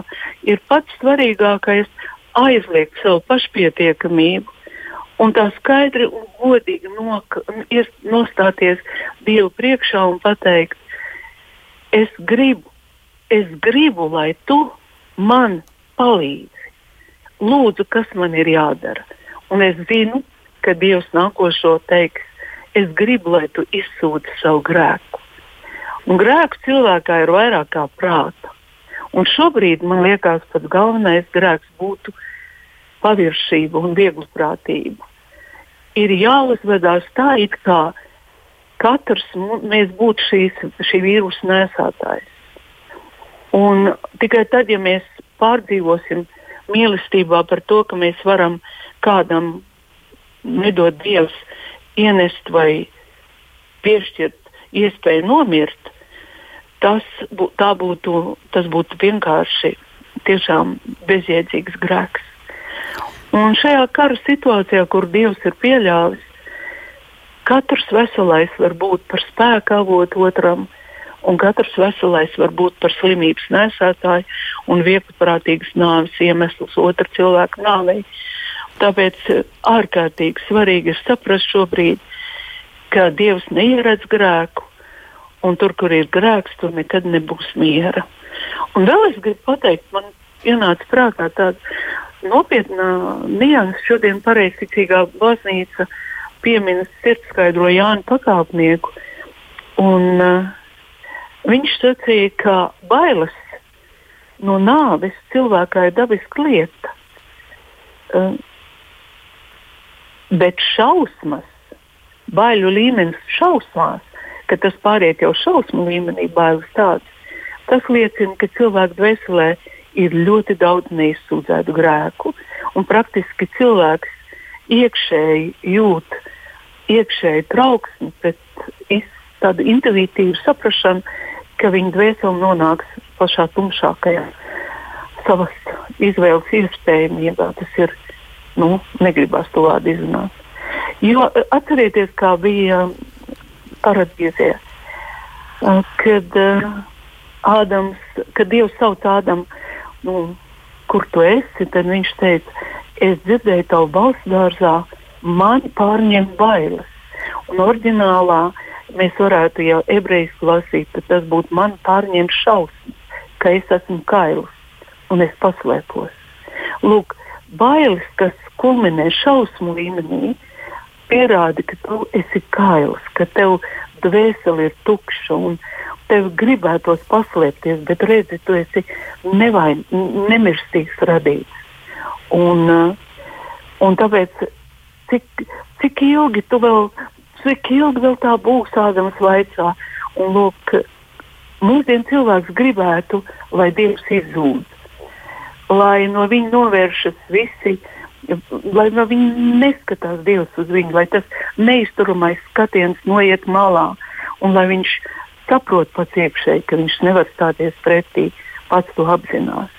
ir pats svarīgākais aizliegt savu pašpietiekamību un tā skaidri un godīgi nok, ies, nostāties Dievu priekšā un pateikt, es gribu, es gribu, lai tu man palīdzi. Lūdzu, kas man ir jādara. Un es zinu, ka Dievs nākošo teiks, es gribu, lai tu izsūti savu grēku. Un grēku cilvēkā ir vairāk kā prāta. Un šobrīd man liekas, pats galvenais grēks būtu paviršība un vieglprātība. Ir jāuzvedās tā, it kā katrs mēs būtu šīs, šī vīrusu nesātājs. Un tikai tad, ja mēs pārdzīvosim mīlestībā par to, ka mēs varam kādam nedod Dievs ienest vai piešķirt iespēju nomirt, tas, bū, būtu, tas būtu vienkārši tiešām bezjēdzīgs grēks. Un šajā kara situācijā, kur Dievs ir pieļāvis, katrs veselais var būt par spēku avotu otram, un katrs veselais var būt par slimības nesētāju un vieglprātīgas nāves iemesls otra cilvēka nāvei. Tāpēc eh, ārkārtīgi svarīgi ir saprast šobrīd, ka Dievs neieredz grēku, un tur, kur ir grēks, tur nekad nebūs miera. Un vēl es gribu pateikt, man ienāca prātā tāda nopietna nianses. Šodien pareizticīgā baznīca pieminas sirdskaidro Jānu pakāpnieku. Un, uh, viņš sacīja, ka bailes no nāves cilvēkā ir dabiska lieta. Uh, Bet šausmas, baiļu līmenis šausmās, ka tas pāriet jau šausmu līmenī, bailes tādas, tas liecina, ka cilvēku dvēselē ir ļoti daudz neizsūdzētu grēku. Un praktiski cilvēks iekšēji jūt iekšēji trauksmi pret tādu intuitīvu saprāšanu, ka viņa dvēsele nonāks pašā tumšākajā savas izvēles iespējamībā. Tas ir, nu, negribas to vārdu izrunāt. Jo atcerieties, kā bija paradīzē, kad Ādams, kad Dievs sauc Ādamu, nu, kur tu esi, tad viņš teica, es dzirdēju tavu balsu dārzā, man pārņem bailes. Un oriģinālā mēs varētu jau ebrejiski lasīt, tad tas būtu man pārņem šausmas, ka es esmu kails un es paslēpos. Lūk, bailes, kas kulminē šausmu līmenī, pierāda, ka tu esi kails, ka tev dvēsele ir tukša un tev gribētos paslēpties, bet redzi, tu esi nevain, nemirstīgs radīts. Un, un tāpēc, cik, cik ilgi tu vēl, cik ilgi vēl tā būs, Ādams vaicā, un lūk, mūsdienu cilvēks gribētu, lai Dievs izzūd, lai no viņa novēršas visi uh, lai no viņa neskatās Dievs uz viņu, lai tas neizturamais skatiens noiet malā un lai viņš saprot pats iekšēji, ka viņš nevar stāties pretī, pats to apzinās.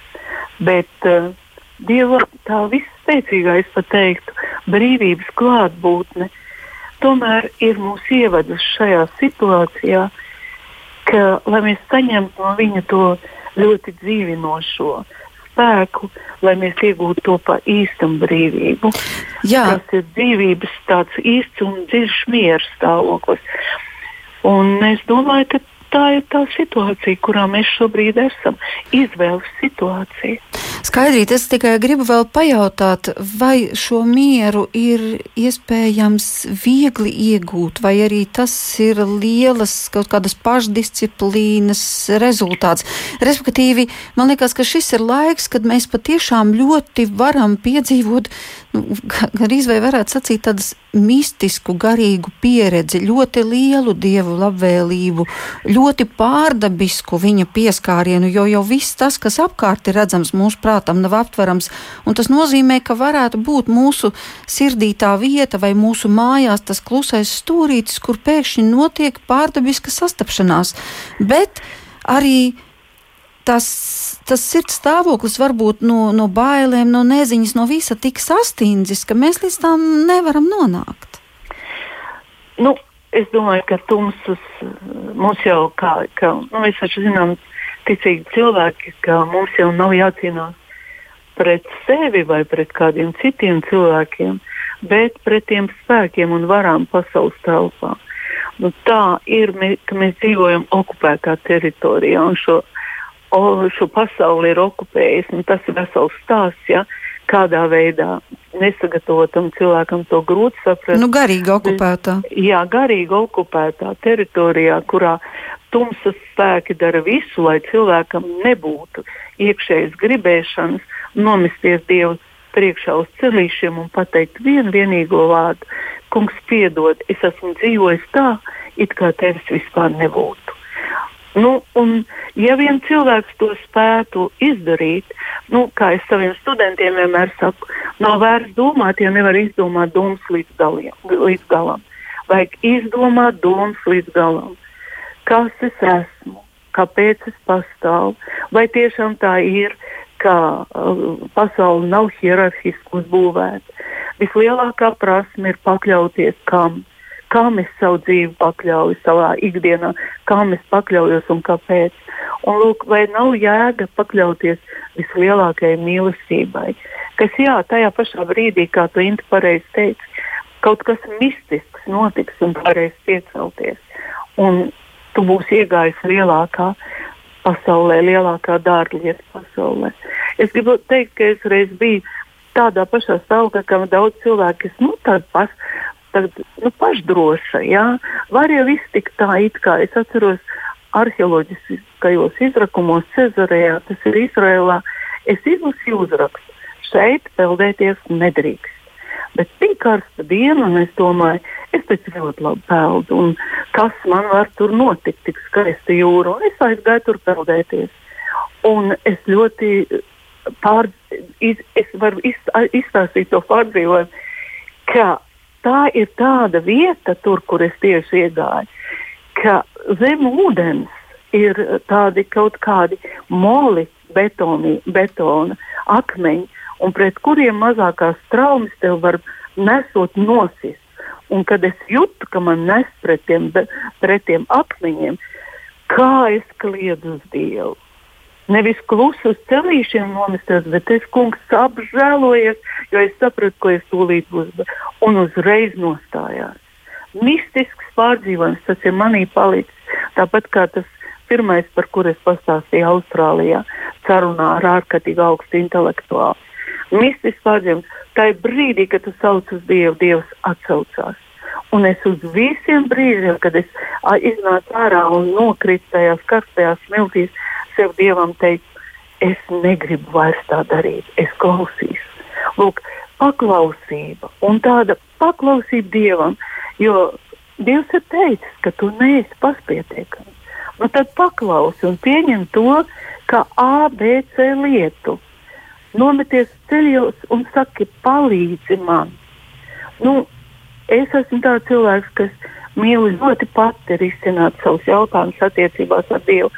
Bet uh, Dieva tā visspēcīgā, es pat teiktu, brīvības klātbūtne tomēr ir mūs ievedus šajā situācijā, ka, lai mēs saņemtu no viņa to ļoti dzīvinošo, spēku, lai mēs iegūtu to pa īstam brīvību. Jā. Tas ir dzīvības tāds īsts un dziļš mieru stāvoklis. Un es domāju, ka tā ir tā situācija, kurā mēs šobrīd esam. Izvēles situācija. Skaidrīt, es tikai gribu vēl pajautāt, vai šo mieru ir iespējams viegli iegūt, vai arī tas ir lielas kaut kādas pašdisciplīnas rezultāts. Respektīvi, man liekas, ka šis ir laiks, kad mēs patiešām ļoti varam piedzīvot nu, gan izvēle varētu sacīt tādas mistisku, garīgu pieredzi, ļoti lielu dievu labvēlību, ļoti pārdabisku viņa pieskārienu, jo jau viss tas, kas apkārt ir redzams mūsu prātam, nav aptverams, un tas nozīmē, ka varētu būt mūsu sirdī tā vieta vai mūsu mājās tas klusais stūrītis, kur pēkšņi notiek pārdabiska sastapšanās. Bet arī tas, tas sirds stāvoklis varbūt no, no bailēm, no neziņas, no visa tik sastindzis, ka mēs līdz tam nevaram nonākt. Nu, es domāju, ka tumsas mums jau, kā, kā nu, mēs taču zinām, ticīgi cilvēki, ka mums jau nav jācīnās pret sevi vai pret kādiem citiem cilvēkiem, bet pret tiem spēkiem un varām pasaules telpā. Nu, tā ir, ka mēs dzīvojam okupētā teritorijā un šo o, šo pasauli ir okupējis. Tas ir vesels stāsts, ja, kādā veidā nesagatavotam cilvēkam to grūti saprast. Nu, garīgi okupētā. Jā, garīgi okupētā teritorijā, kurā tumsas spēki dara visu, lai cilvēkam nebūtu iekšējas gribēšanas nomesties Dievu priekšā uz celīšiem un pateikt vienu vienīgo vārdu: Kungs, piedod, es esmu dzīvojis tā, it kā tevis vispār nebūtu. Nu, un, ja vien cilvēks to spētu izdarīt, nu, kā es saviem studentiem vienmēr saku, nav vērts domāt, ja nevar izdomāt domas līdz, galiem, līdz galam. Vajag izdomāt domas līdz galam. Kas es esmu, kāpēc es pastāvu, vai tiešām tā ir, ka uh, pasaule nav hierarhiski uzbūvēta. Vislielākā prasme ir pakļauties kam? Kam es savu dzīvi pakļauju savā ikdienā, kam es pakļaujos un kāpēc. Un, lūk, vai nav jēga pakļauties vislielākajai mīlestībai, kas, jā, tajā pašā brīdī, kā tu Inti pareizi teici, kaut kas mistisks notiks un varēs piecelties. Un tu būsi iegājis lielākā pasaulē, lielākā dārglieta pasaulē. Es gribu teikt, ka es reiz biju tādā pašā stāvoklī, kā daudz cilvēku, kas nu, tādu pašu tagad nu, pašdroša. Jā. Var jau iztikt tā, it kā es atceros arheoloģiskajos izrakumos Cezarejā, tas ir Izrēlā. Es izlasīju uzrakstu. Šeit peldēties nedrīkst. Bet bija karsta diena, un es domāju, es taču ļoti labi peldu. Kas man var tur notikt, tik skaista jūra? Un es aizgāju tur peldēties. Un es ļoti pār, iz, es varu iz, izstāstīt to pārdzīvojumu, ka tā ir tāda vieta, tur, kur es tieši iegāju, ka zem ūdens ir tādi kaut kādi moli, betoni, betona akmeņi, un pret kuriem mazākās traumas tev var nesot nosist. Un kad es jūtu, ka man nes pret tiem, pret tiem akmeņiem, kā es kliedu uz Dievu. Nevis klusu uz celīšiem nomestos, bet es, kungs, apžēlojies, jo es sapratu, ko es tūlīt būs, un uzreiz nostājās. Mistisks pārdzīvojums, tas ir manī palicis. Tāpat kā tas pirmais, par kuru es pastāstīju Austrālijā, sarunā ar ārkārtīgi augstu intelektuālu. Mistisks pārdzīvojums, tā ir brīdī, kad tu sauc uz Dievu, Dievs atsaucās. Un es uz visiem brīžiem, kad es iznācu ārā un nokritu tajās karstajās smiltīs, sev dievam teikt, es negribu vairs tā darīt, es klausīšu. Lūk, paklausība un tāda paklausība dievam, jo Dievs ir teicis, ka tu neesi paspietiekams. Nu, tad paklausi un pieņem to, kā A, B, C lietu. Nometies ceļos un saki, palīdzi man. Nu, es esmu tāds cilvēks, kas mīl ļoti pati risināt savus jautājumus attiecībās ar Dievu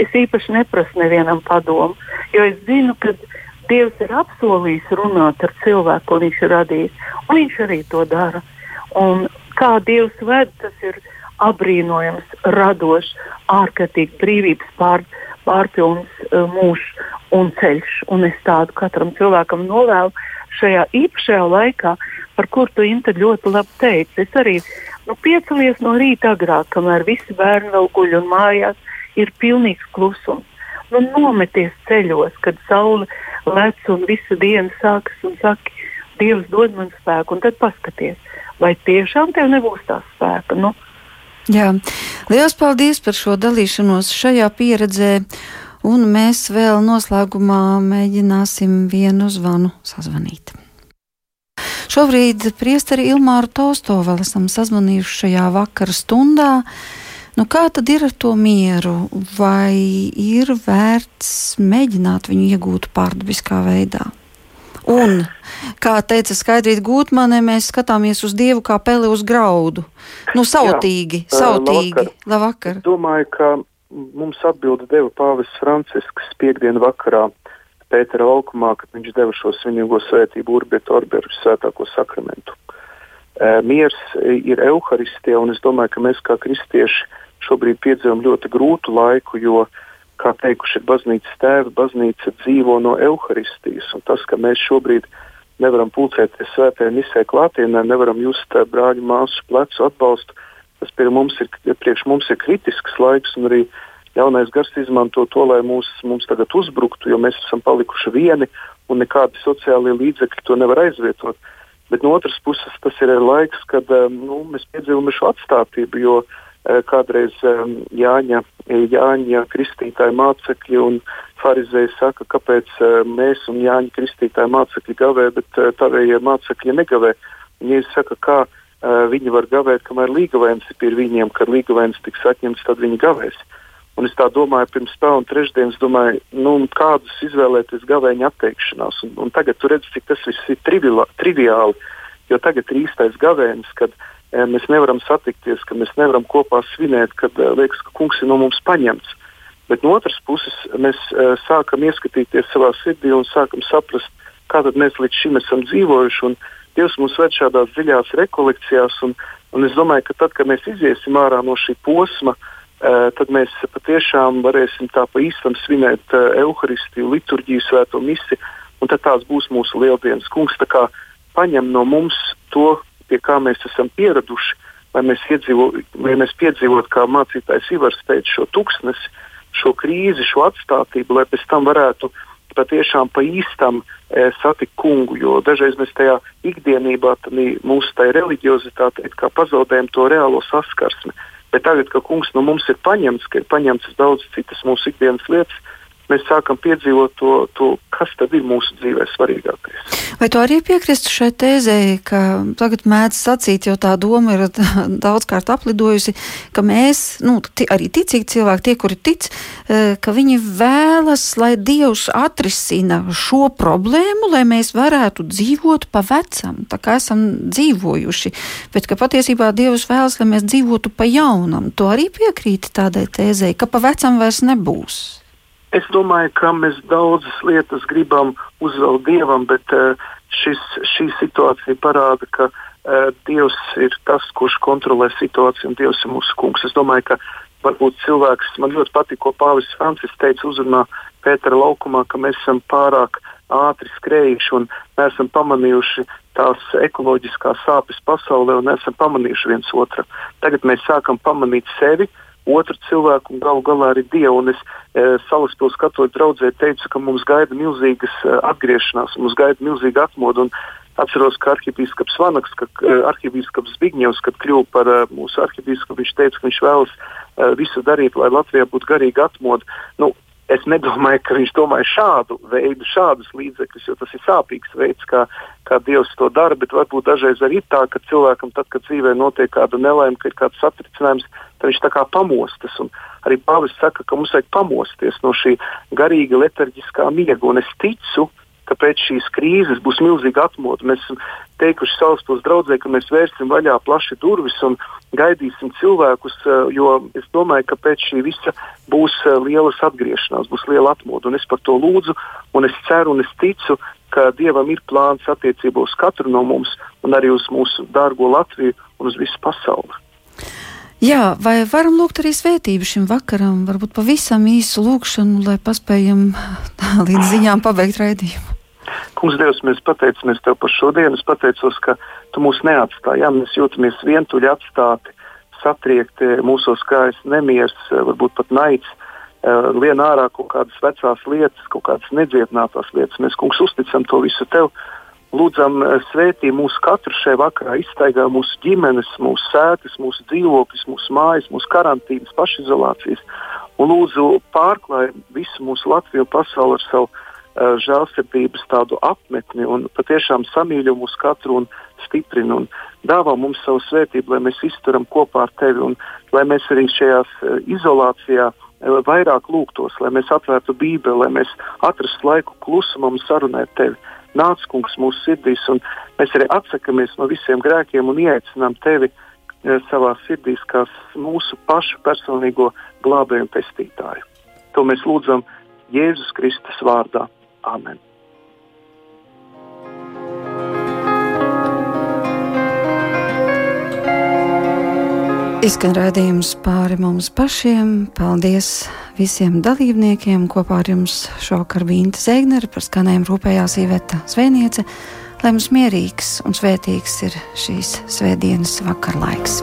es īpaši neprasu nevienam padomu, jo es zinu, ka Dievs ir apsolījis runāt ar cilvēku, ko viņš ir radījis, un viņš arī to dara. Un kā Dievs ved, tas ir apbrīnojams, radošs, ārkārtīgi brīvības pār, pārpilns uh, mūžs un ceļš. Un es tādu katram cilvēkam novēlu šajā īpašajā laikā, par kuru tu Inta ļoti labi teici. Es arī nu, piecelies no rīta agrāk, kamēr visi bērni vēl guļ un mājās ir pilnīgs klusums. Nu, nometies ceļos, kad saule lec un visa diena sākas un saka, Dievs dod man spēku, un tad paskaties, vai tiešām tev nebūs tā spēka. Nu, Jā, liels paldies par šo dalīšanos šajā pieredzē. Un mēs vēl noslēgumā mēģināsim vienu zvanu sazvanīt. Šobrīd priesteri Ilmāru Taustovu esam sazvanījuši šajā vakara stundā. Nu, kā tad ir ar to mieru? Vai ir vērts mēģināt viņu iegūt pārdabiskā veidā? Un, kā teica Skaidrīt Gūtmane, mēs skatāmies uz Dievu kā peli uz graudu. Nu, sautīgi, Jā, sautīgi. Labvakar. labvakar. Domāju, ka mums atbildi deva Pāvis Francisks piekdienu vakarā Pētera laukumā, kad viņš deva šo svinīgo svētību Urbiet Orberu svētāko sakramentu. Miers ir Euharistija, un es domāju, ka mēs kā kristieši šobrīd piedzīvojam ļoti grūtu laiku, jo, kā teikuši baznīcas tēvi, baznīca dzīvo no evaharistijas. Tas, ka mēs šobrīd nevaram pulcēties svētajā misē klātienē, nevaram just eh, brāļu māsu plecu atbalstu, tas mums ir, priekš mums ir kritisks laiks. Jaunais gars izmanto to, lai mūs, mums tagad uzbruktu, jo mēs esam palikuši vieni un nekādi sociālie līdzekļi to nevar aizvietot. Bet no otras puses, tas ir laiks, kad eh, nu, mēs piedzīvojam šo atstātību, jo uh, kādreiz Jāņa, Jāņa kristītāja mācekļi un farizēji saka, kāpēc eh, mēs un Jāņa kristītāja mācekļi gavē, bet eh, tavējie mācekļi negavē. Un Jēzus saka, kā viņi var gavēt, kamēr līgavēns ir pie viņiem, kad līgavēns tiks atņemts, tad viņi gavēs. Un es tā domāju, pirms pelnu trešdienas, domāju, nu, kādus izvēlēties gavēņa atteikšanās. Un, un tagad tu redzi, cik tas viss ir triviāli, jo tagad ir īstais gavēnis, kad uh, mēs nevaram satikties, ka mēs nevaram kopā svinēt, kad liekas, ka kungs ir no mums paņemts. Bet no otras puses, mēs sākam ieskatīties savā sirdī un sākam saprast, kā mēs līdz šim esam dzīvojuši. Dievs mūs ved šādās dziļās rekolekcijās, un, un es domāju, ka tad, kad mēs iziesim ārā no šī posma, tad mēs patiešām varēsim tā pa īstam svinēt evaharistiju, liturģiju, svēto misiju, un tad tās būs mūsu lieldienas. Kungs paņem no mums to, pie kā mēs esam pieraduši, lai mēs, iedzīvo, lai mēs piedzīvotu, kā mācītājs Ivars teica, šo tuksnesi, šo krīzi, šo atstātību, lai pēc tam varētu patiešām pa īstam e, satikt kungu. Jo dažreiz mēs tajā ikdienībā, mūsu tajā reliģiozitātē, kā pazaudējam to reālo saskarsmi. Bet tagad, kad kungs no mums ir paņemts, ka ir paņemts daudz citas mūsu ikdienas lietas, mēs sākam piedzīvot to, to, kas tad ir mūsu dzīvē svarīgākais. Vai tu arī piekristu šai tēzei, ka tagad mēdz sacīt, jo tā doma ir daudzkārt aplidojusi, ka mēs, nu, arī ticīgi cilvēki, tie, kuri tic, e, ka viņi vēlas, lai Dievs atrisina šo problēmu, lai mēs varētu dzīvot pa vecam, tā kā esam dzīvojuši, bet ka patiesībā Dievs vēlas, lai mēs dzīvotu pa jaunam. Tu arī piekrīti tādai tēzei, ka pa vecam vairs nebūs. Es domāju, ka mēs daudzas lietas gribam uzvelt dievam, bet uh, šis, šī situācija parāda, ka uh, Dievs ir tas, kurš kontrolē situāciju, un Dievs ir mūsu kungs. Es domāju, ka varbūt cilvēks, man ļoti patīk, ko Pāvils Francis teica uzrunā Pētera laukumā, ka mēs esam pārāk ātri skrējuši un neesam pamanījuši tās ekoloģiskās sāpes pasaulē un neesam pamanījuši viens otru. Tagad mēs sākam pamanīt sevi, otru cilvēku un galu galā arī Dievu. Un es e, Salaspils katoļu draudzē teicu, ka mums gaida milzīgas e, atgriešanās, mums gaida milzīga atmoda. Atceros, ka arhibīskaps Vanaks, ka e, arhibīskaps Zbigņevs, kad kļuva par uh, mūsu arhibīskapu, viņš teica, ka viņš vēlas uh, visu darīt, lai Latvijā būtu garīga atmoda. Nu, Es nedomāju, ka viņš domāja šādu veidu, šādus līdzekļus, jo tas ir sāpīgs veids, kā, kā Dievs to dara. Bet varbūt dažreiz arī tā, ka cilvēkam, tad, kad dzīvē notiek kāda nelaime, ka ir kāds satricinājums, tad viņš tā kā pamostas. Un arī Pāvils saka, ka mums vajag pamosties no šī garīga, letarģiskā miega. Un es ticu, ka ka pēc šīs krīzes būs milzīga atmoda. Mēs esam teikuši savus draugus, ka mēs vērsim vaļā plaši durvis un gaidīsim cilvēkus, eh, jo es domāju, ka pēc šī visa būs eh, lielas atgriešanās, būs liela atmoda. Un es par to lūdzu, un es ceru un es ticu, ka Dievam ir plāns attiecībā uz katru no mums, un arī uz mūsu dārgo Latviju un uz visu pasauli. Jā, vai varam lūgt arī svētību šim vakaram, varbūt pavisam īsu lūgšanu, lai paspējam līdz ziņām pabeigt raidījumu? Kungs, Dievs, mēs pateicamies Tev par šodienu. Es pateicos, ka Tu mūs neatstāji. Jā, mēs jūtamies vientuļi atstāti, satriekti, mūsos kājas nemieris, varbūt pat naids. Eh, lien ārā kaut kādas vecās lietas, kaut kādas nedziedinātās lietas. Mēs, kungs, uzticam to visu tev. Lūdzam, eh, svētī mūsu katru šajā vakarā, iztaigā mūsu ģimenes, mūsu sētas, mūsu dzīvokļus, mūsu mājas, mūsu karantīnas, pašizolācijas. Un lūdzu, pārklāj visu mūsu Latviju pasauli ar savu uh, žēlsirdības tādu apmetni un patiešām samīļo mūs katru un stiprina un dāvā mums savu svētību, lai mēs izturam kopā ar tevi un lai mēs arī šajās uh, izolācijā uh, vairāk lūgtos, lai mēs atvērtu Bībeli, lai mēs atrastu laiku klusumam un sarunai ar tevi. Nāc, kungs, mūsu sirdīs, un mēs arī atsakāmies no visiem grēkiem un ieicinām tevi uh, savā sirdīs kā mūsu pašu personīgo glābēju un pestītāju. To mēs lūdzam Jēzus Kristus vārdā. Amen. Izskan redzējums pāri mums pašiem. Paldies visiem dalībniekiem. Kopā ar jums šovakar bija Inta Zēgnere, par skanējumu rūpējās Iveta Zvēniece. Lai mums mierīgs un svētīgs ir šīs svētdienas vakarlaiks.